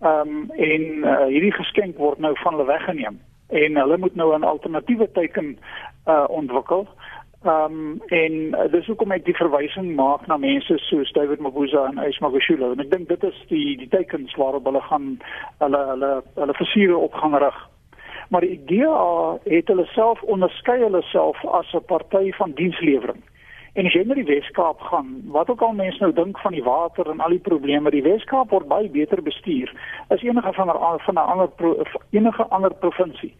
Ehm um, en uh, hierdie geskenk word nou van hulle weggeneem en hulle moet nou 'n alternatiewe teken uh ontwikkel. Ehm um, en uh, dis hoekom ek die verwysing maak na mense soos David Mabuza en Ys Magashule en ek dink dit is die die tekens waarop hulle gaan hulle hulle hulle versiere op gaan rig maar die DA het hulle self onderskei hulle self as 'n party van dienslewering. En as jy na die Weskaap gaan, wat ook al mense nou dink van die water en al die probleme, die Weskaap word baie beter bestuur as enige van 'n van 'n ander enige ander provinsie.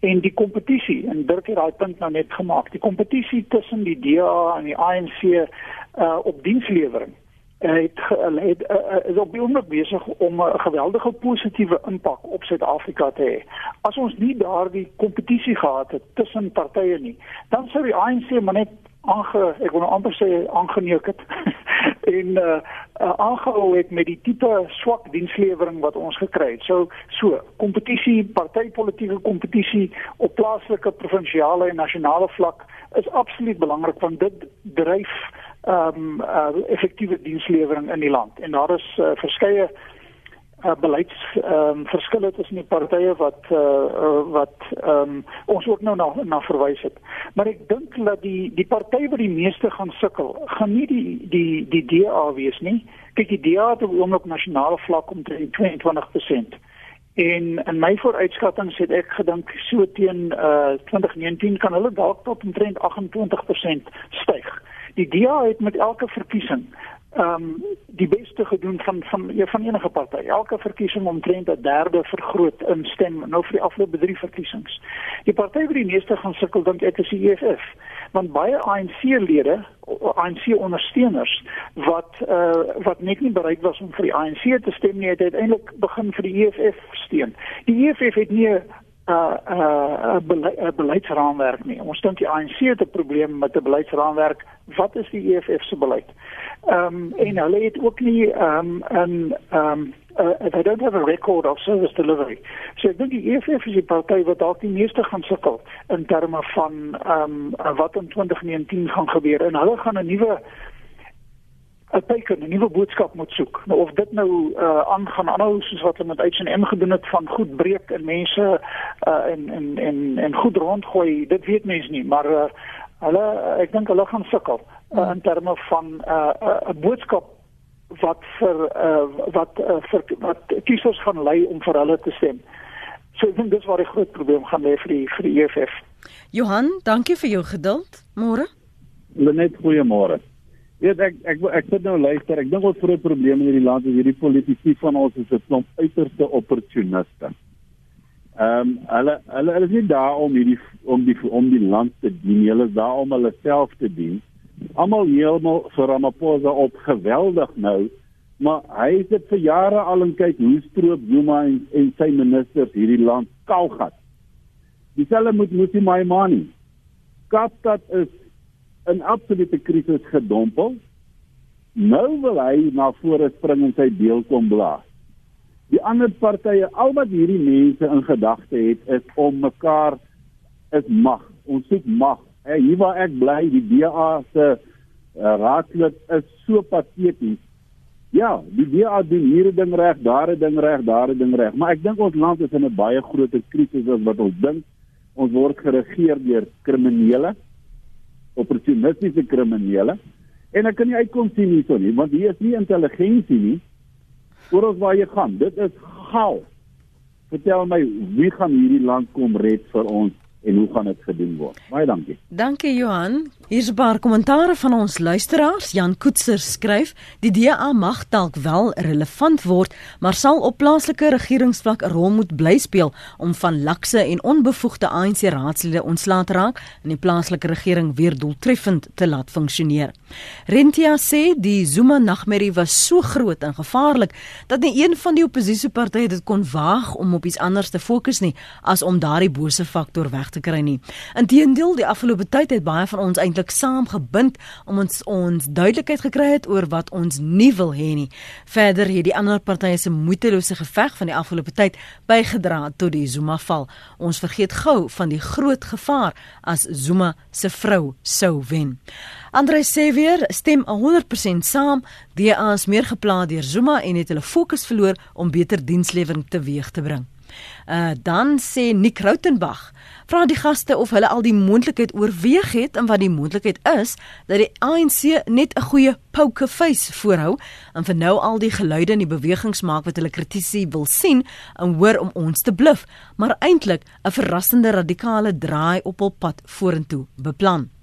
En die kompetisie, en Dirk het daai punt nou net gemaak, die kompetisie tussen die DA en die ANC uh op dienslewering het het uh, is op die oomblik besig om 'n geweldige positiewe impak op Suid-Afrika te hê. As ons nie daardie kompetisie gehad het tussen partye nie, dan sou die ANC maar net aange ek wil nou amper sê aangeneuk het en uh, uh aangehou het met die tipe swak dienslewering wat ons gekry het. So so kompetisie, partytetiese kompetisie op plaaslike, provinsiale en nasionale vlak is absoluut belangrik want dit dryf ehm um, uh, effektiewe dienslewering in die land. En daar is uh, verskeie uh, beleids ehm um, verskille tussen die partye wat uh, uh, wat ehm um, ons ook nou na na verwys het. Maar ek dink dat die die party wat die meeste gaan sukkel, gaan nie die die die DA wees nie. Kyk, die DA het op oomblik nasionale vlak omtrent 22% En in my vooruitskattings het ek gedink so teen uh 2019 kan hulle dalk tot omtrent 28% styg die DA het met elke verkiesing ehm um, die beste gedoen van van van enige party. Elke verkiesing omtrent 'n derde vergroot in stem nou vir die afgelope 3 verkiesings. Die party wat die meeste gaan sukkel dink ek is die EFF. Want baie ANC-lede, ANC-ondersteuners wat eh uh, wat net nie bereid was om vir die ANC te stem nie, het uiteindelik begin vir die EFF steun. Die EFF het nie uh uh bele beleidsraamwerk nie. Ons dink die ANC het 'n probleem met 'n beleidsraamwerk. Wat is die EFF se beleid? Ehm um, en hulle het ook nie ehm um, 'n ehm um, uh, they don't have a record of service delivery. So ek dink die EFF is die party wat dalk die meeste gaan sukkel in terme van ehm um, wat in 2019 gaan gebeur en hulle gaan 'n nuwe 'n teken 'n nuwe boodskap moet soek. Nou of dit nou uh aangaan aanhou soos wat hulle met H&M gedoen het van goed breek en mense uh en en en en goed rondgooi, dit weet mense nie, maar uh hulle ek dink hulle gaan sukkel uh, in terme van 'n uh, 'n uh, boodskap wat vir uh wat uh, vir wat kiesers gaan lei om vir hulle te stem. So ek dink dis waar die groot probleem gaan lê vir die vir die EFF. Johan, dankie vir jou geduld. Môre. Net goeiemôre. Weet ek ek ek, sit nou luister. Ek dink ons groot probleem in hierdie land is hierdie politici van ons is 'n klomp uiterste opportuniste. Ehm um, hulle hulle hulle is nie daar om hierdie om die om die land te dien. Hulle is daar om hulle self te dien. Almal heeltemal vir Ramaphosa op geweldig nou, maar hy het dit vir jare al en kyk hoe stroop Zuma en, en sy ministers hierdie land kaalgat. Dieselfde moet Musi Maimani. Kaapstad is in absolute krisis gedompel. Nou wil hy na vore spring en sy deel kom blaas. Die ander partye, al wat hierdie mense in gedagte het, is om mekaar is mag. Ons soek mag. Hey, hier waar ek bly, die DA se uh, raadslid is so pateties. Ja, die DA doen hier 'n ding reg, daar 'n ding reg, daar 'n ding reg, maar ek dink ons land is in 'n baie groter krisis as wat ons dink. Ons word geregeer deur kriminele opportunistiese kriminele. En ek kan nie uitkom sien hierson nie want hier is nie intelligensie nie. Oor waar jy gaan dit is gaal vertel my wie gaan hierdie land kom red vir ons en hoe gaan dit gedoen word. Baie dankie. Dankie Johan. Hier's 'n paar kommentare van ons luisteraars. Jan Koetser skryf: "Die DA mag dalk wel relevant word, maar sal op plaaslike regeringsvlak 'n rol moet bly speel om van lakse en onbevoegde ANC raadslede ontslae te raak en die plaaslike regering weer doeltreffend te laat funksioneer." Rentia sê die Zuma nagmerrie was so groot en gevaarlik dat nie een van die oppositiepartye dit kon waag om op iets anders te fokus nie as om daardie bose faktor weg te kry nie. Inteendeel, die afgelope tyd het baie van ons eintlik saamgebind om ons ons duidelikheid gekry het oor wat ons nie wil hê nie. Verder het die ander partye se moetelose geveg van die afgelope tyd bygedra tot die Zuma val. Ons vergeet gou van die groot gevaar as Zuma se vrou sou wen. Andre sê weer stem 100% saam. Die ANC meer geplaas deur Zuma en het hulle fokus verloor om beter dienslewering teweeg te bring. Uh dan sê Nick Rautenbach, vra die gaste of hulle al die moontlikheid oorweeg het en wat die moontlikheid is dat die ANC net 'n goeie poker face voorhou en vir nou al die geluide in die bewegings maak wat hulle kritisie wil sien en hoor om ons te bluf, maar eintlik 'n verrassende radikale draai op hul pad vorentoe beplan.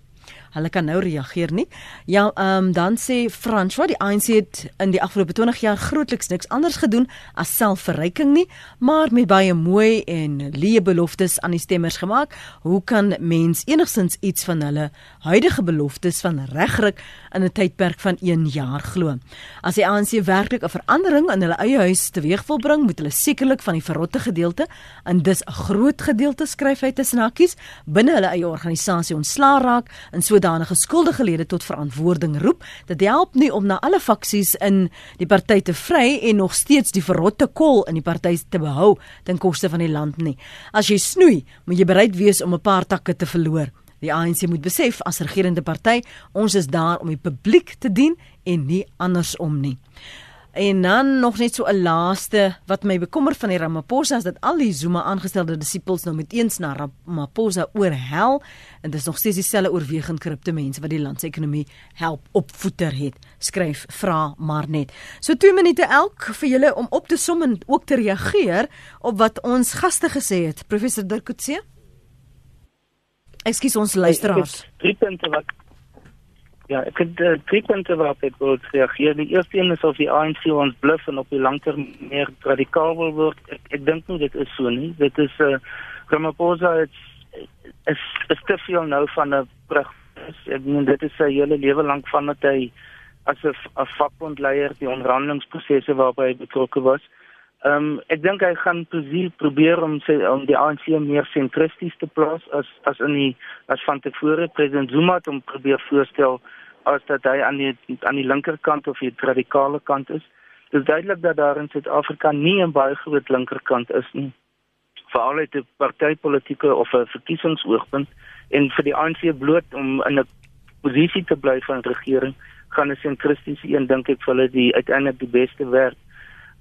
Hulle kan nou reageer nie. Ja, ehm um, dan sê François die ANC het in die afgelope 20 jaar grootliks niks anders gedoen as selfverryking nie, maar met baie mooi en leë beloftes aan die stemmers gemaak. Hoe kan mens enigsins iets van hulle huidige beloftes van regryk in 'n tydperk van 1 jaar glo? As die ANC werklik 'n verandering in hulle eie huis teweeg wil bring, moet hulle sekerlik van die verrotte gedeelte en dis 'n groot gedeelte skryf hy tussen hakkies binne hulle eie organisasie ontslaa raak en so sodanige skuldige lede tot verantwoording roep. Dit help nie om na alle faksies in die party te vry en nog steeds die verrotte kol in die party te behou ten koste van die land nie. As jy snoei, moet jy bereid wees om 'n paar takke te verloor. Die ANC moet besef as regerende party, ons is daar om die publiek te dien en nie andersom nie. En dan nog net so 'n laaste wat my bekommer van die Ramaphosa is dat al die Zuma aangestelde disippels nou met eens na Ramaphosa oorhel en dis nog steeds dieselfde oorwegend korrupte mense wat die land se ekonomie help opvoeter het. Skryf vra maar net. So 2 minute elk vir julle om op te som en ook te reageer op wat ons gaste gesê het. Professor Dirk Coetzee. Ekskuus ons luisteraars. Drie punte wat Ja, ek het uh, drie punte waarop ek wil reageer. Die eerste een is of die ANC ons bluf en op die langtermyn meer radikaal wil word. Ek, ek dink nie dit is so nie. Dit is 'n uh, Ramaphosa is is is te veel nou van 'n brug. Ek bedoel dit is sy hele lewe lank van dat hy as 'n vakbondleier die onderhandelingsprosesse waarby hy betrokke was. Ehm um, ek dink hy gaan presies probeer om sy om die ANC meer sentristies te plaas as as in die as van tevore president Zuma het hom probeer voorstel as dat hy aan die aan die linkerkant of die radikale kant is. Dit is duidelik dat daar in Suid-Afrika nie 'n baie groot linkerkant is nie. Veral uit 'n partytetiese of 'n verkiesingsoogpunt en vir die ANC bloot om in 'n posisie te bly van regering gaan 'n sentristiese een dink ek vir hulle die uiteindelik die beste werk.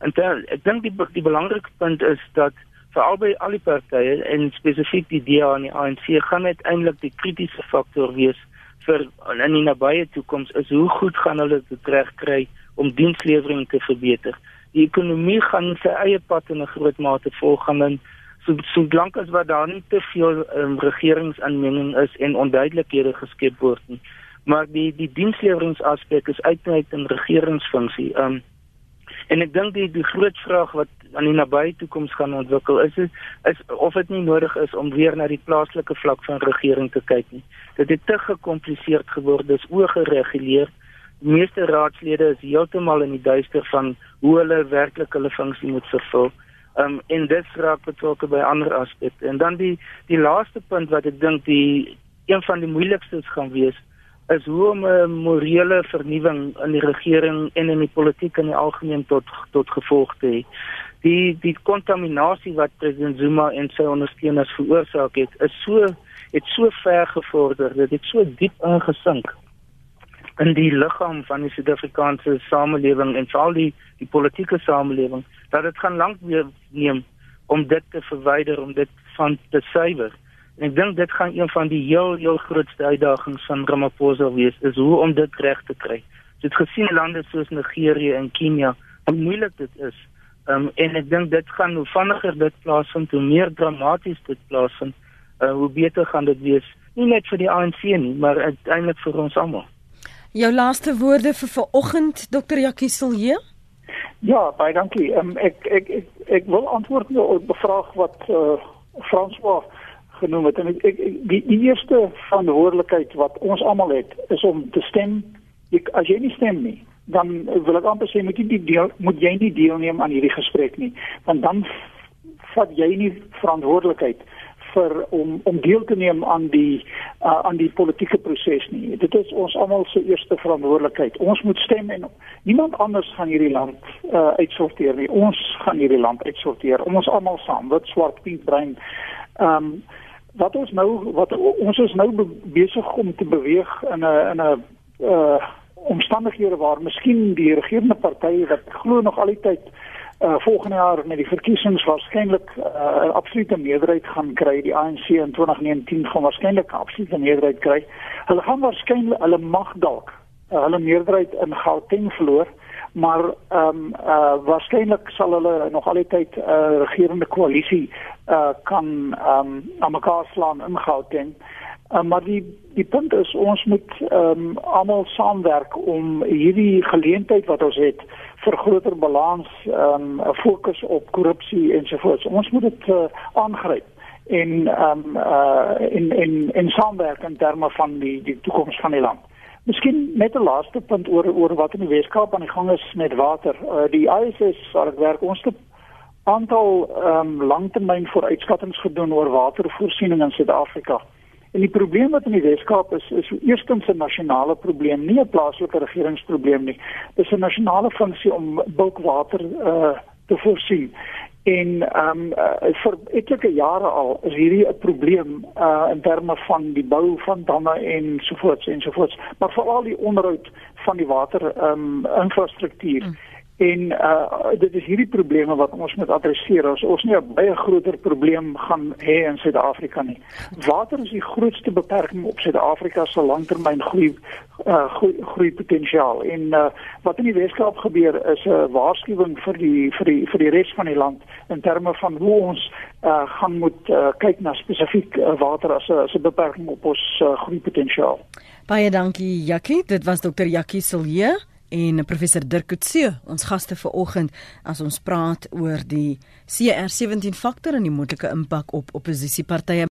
En ter, ek dink die die belangrike punt is dat vir albei al die partye en spesifiek die DA en die ANC gaan uiteindelik die kritiese faktor wees vir in die nabye toekoms is hoe goed gaan hulle dit regkry om dienslewering te verbeter. Die ekonomie gaan sy eie pad in 'n groot mate volg gaan so so lank as wat daar nie te veel um, regeringsaanmenging is en onduidelikhede geskep word nie maar die die diensleweringsaspek is uiteindelik 'n regeringsfunksie. Um en ek dink die die groot vraag wat aan die nabye toekoms gaan ontwikkel is is of dit nie nodig is om weer na die plaaslike vlak van regering te kyk nie. Dit het te gekompliseer geword, dis oorgereguleer. Die meeste raadslede is heeltemal in die duister van hoe hulle werklik hulle funksie moet vervul. Um en dit raak betrokke by ander aspekte. En dan die die laaste punt wat ek dink die een van die moeilikstes gaan wees is hoe om 'n morele vernuwing in die regering en in die politiek in die algemeen tot tot gevolg te hê. Die die kontaminasie wat president Zuma en sy ondersteuners veroorsaak het, is so het so ver gevorder, dit het so diep ingesink in die liggaam van die Suid-Afrikaanse samelewing en veral die die politieke samelewing dat dit gaan lank weer neem om dit te verwyder om dit van te suiwer. En ek dink dit gaan een van die heel heel grootste uitdagings van Ramaphosa wees is hoe om dit reg te kry. Jy het gesien lande soos Nigerië en Kenia, hoe moeilik dit is. Um, en ek dink dit gaan hoe vinniger dit plaasvind, hoe meer dramaties dit plaasvind, uh, hoe beter gaan dit wees, nie net vir die ANC nie, maar uiteindelik vir ons almal. Jou laaste woorde vir vanoggend Dr. Jackie Silje? Ja, baie dankie. Um, ek, ek ek ek wil antwoord op 'n vraag wat uh, François genoem het en ek, ek die, die eerste verantwoordelikheid wat ons almal het is om te stem. Ek, as jy nie stem nie, dan wil ek amper sê moet jy nie deel moet jy nie deelneem aan hierdie gesprek nie, want dan vat jy nie verantwoordelikheid vir om om deel te neem aan die uh, aan die politieke proses nie. Dit is ons almal se eerste verantwoordelikheid. Ons moet stem en niemand anders gaan hierdie land uh, uitsorteer nie. Ons gaan hierdie land uitsorteer. Ons almal saam, wit, swart, pink, bruin. Ehm um, wat ons nou wat ons is nou be besig om te beweeg in 'n in 'n uh omstandighede waar miskien die regerende partye wat glo nog al die tyd uh volgende jaar met die verkiesings waarskynlik 'n uh, absolute meerderheid gaan kry. Die ANC in 2019 gaan waarskynlik 'n absolute meerderheid kry. Hulle gaan waarskynlik hulle mag dalk uh, hulle meerderheid in Gauteng verloor maar ehm um, uh waarskynlik sal hulle nog al die tyd 'n uh, regerende koalisie uh kan ehm um, aan mekaar slaan in Gauteng. Uh, maar die die punt is ons moet ehm um, almal saamwerk om hierdie geleentheid wat ons het vir groter balans ehm um, fokus op korrupsie ensovoorts. Ons moet dit uh, aangryp en ehm um, uh in in in saamwerk in terme van die die toekoms van die land. Miskien net 'n laaste punt oor oor wat in die Weskaap aan die gang is met water. Uh, die ISS waar ek werk, ons het aantal ehm um, langtermyn vooruitskattinge gedoen oor watervoorsiening in Suid-Afrika. En die probleem wat in die Weskaap is, is eerstens 'n nasionale probleem, nie 'n plaaslike regeringsprobleem nie. Dis 'n nasionale funksie om bulkwater uh te voorsien. En ehm um, uh, vir etlike jare al is hierdie 'n probleem uh in terme van die bou van damme en sovoorts en sovoorts, maar veral die onderhoud van die water ehm um, infrastruktuur. Mm en uh dit is hierdie probleme wat ons moet adresseer. Ons ons nie 'n baie groter probleem gaan hê in Suid-Afrika nie. Water is die grootste beperking op Suid-Afrika se langtermyn groei uh groei, potensiaal. En uh wat in die Weskaap gebeur is 'n uh, waarskuwing vir die vir die vir die res van die land in terme van hoe ons uh gaan moet uh, kyk na spesifiek uh, water as 'n as 'n beperking op ons uh, groei potensiaal. Baie dankie Jackie. Dit was dokter Jackie Silje en professor Dirk Coetzee, ons gaste vir oggend as ons praat oor die CR17 faktor en die moontlike impak op oppositiepartye.